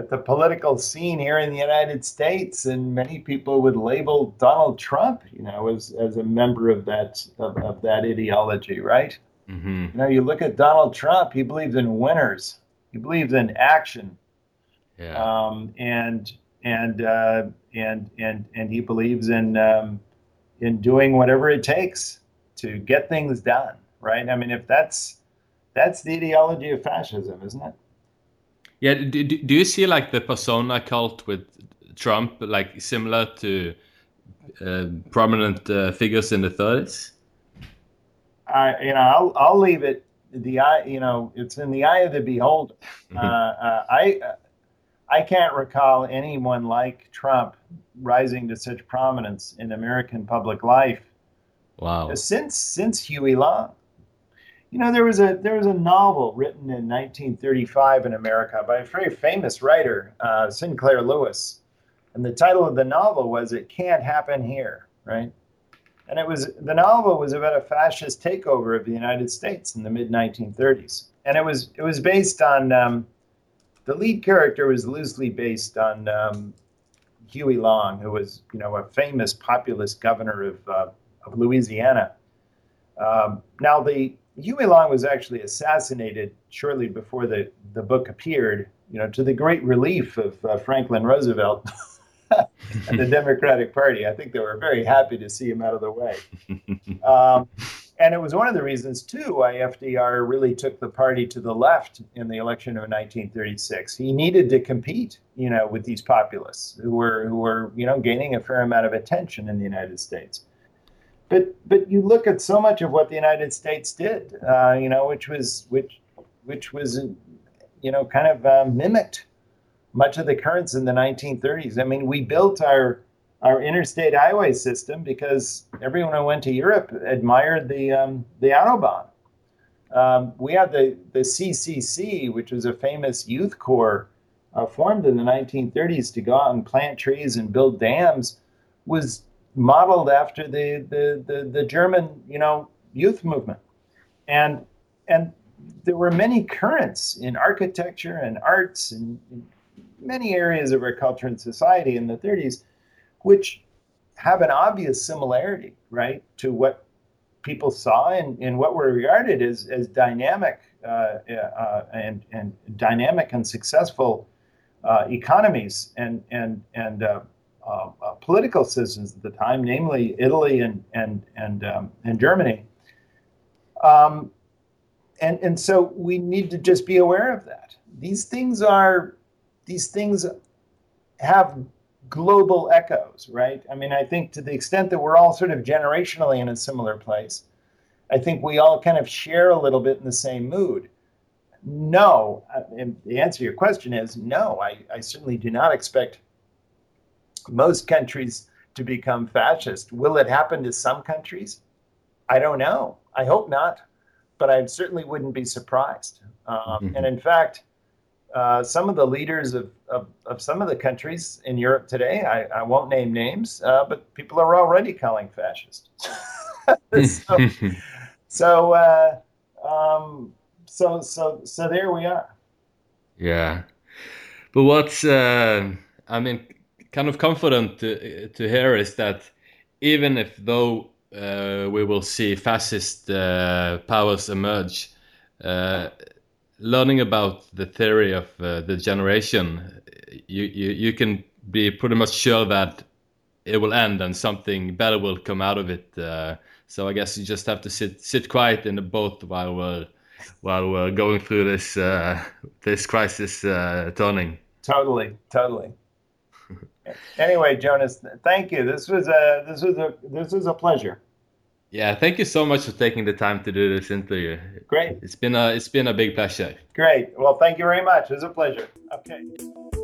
at the political scene here in the United States, and many people would label Donald Trump, you know, as as a member of that of, of that ideology, right? Mm-hmm. You know, you look at Donald Trump; he believes in winners. He believes in action. Yeah. Um, and and uh, and and and he believes in um, in doing whatever it takes to get things done, right? I mean, if that's that's the ideology of fascism, isn't it? Yeah. Do, do you see like the persona cult with Trump, like similar to uh, prominent uh, figures in the 30s? I, you know, I'll, I'll leave it the eye. You know, it's in the eye of the beholder. Mm-hmm. Uh, uh, I I can't recall anyone like Trump rising to such prominence in American public life. Wow. Since since Huey Long. You know, there was a there was a novel written in 1935 in America by a very famous writer, uh, Sinclair Lewis, and the title of the novel was "It Can't Happen Here," right? And it was the novel was about a fascist takeover of the United States in the mid 1930s, and it was it was based on um, the lead character was loosely based on um, Huey Long, who was, you know, a famous populist governor of, uh, of Louisiana. Um, now, the Huey Long was actually assassinated shortly before the, the book appeared, you know, to the great relief of uh, Franklin Roosevelt and the Democratic Party. I think they were very happy to see him out of the way. Um, and it was one of the reasons, too, why FDR really took the party to the left in the election of 1936. He needed to compete, you know, with these populists who were who were, you know, gaining a fair amount of attention in the United States. But but you look at so much of what the United States did, uh, you know, which was which which was, you know, kind of uh, mimicked much of the currents in the 1930s. I mean, we built our our interstate highway system because everyone who went to Europe admired the um, the autobahn. Um, we had the the CCC, which was a famous youth corps uh, formed in the 1930s to go out and plant trees and build dams, was modeled after the the the, the German you know youth movement, and and there were many currents in architecture and arts and many areas of our culture and society in the 30s which have an obvious similarity, right, to what people saw and, and what were regarded as, as dynamic uh, uh, and, and dynamic and successful uh, economies and, and, and uh, uh, uh, political systems at the time, namely Italy and, and, and, um, and Germany. Um, and, and so we need to just be aware of that. These things are, these things have global echoes, right? I mean, I think to the extent that we're all sort of generationally in a similar place, I think we all kind of share a little bit in the same mood. No, and the answer to your question is no. I, I certainly do not expect most countries to become fascist. Will it happen to some countries? I don't know. I hope not, but I certainly wouldn't be surprised. Um, mm-hmm. And in fact, uh, some of the leaders of, of, of, some of the countries in Europe today, I, I won't name names, uh, but people are already calling fascist. so, so, uh, um, so, so, so there we are. Yeah, but what's uh, I mean, kind of confident to to hear is that even if though uh, we will see fascist uh, powers emerge learning about the theory of uh, the generation, you, you you can be pretty much sure that it will end and something better will come out of it. Uh, so I guess you just have to sit sit quiet in the boat while we're while we're going through this uh, this crisis uh, turning. Totally, totally. Anyway, Jonas, thank you. This was a this was a this was a pleasure. Yeah, thank you so much for taking the time to do this interview. Great. It's been a it's been a big pleasure. Great. Well, thank you very much. It was a pleasure. Okay.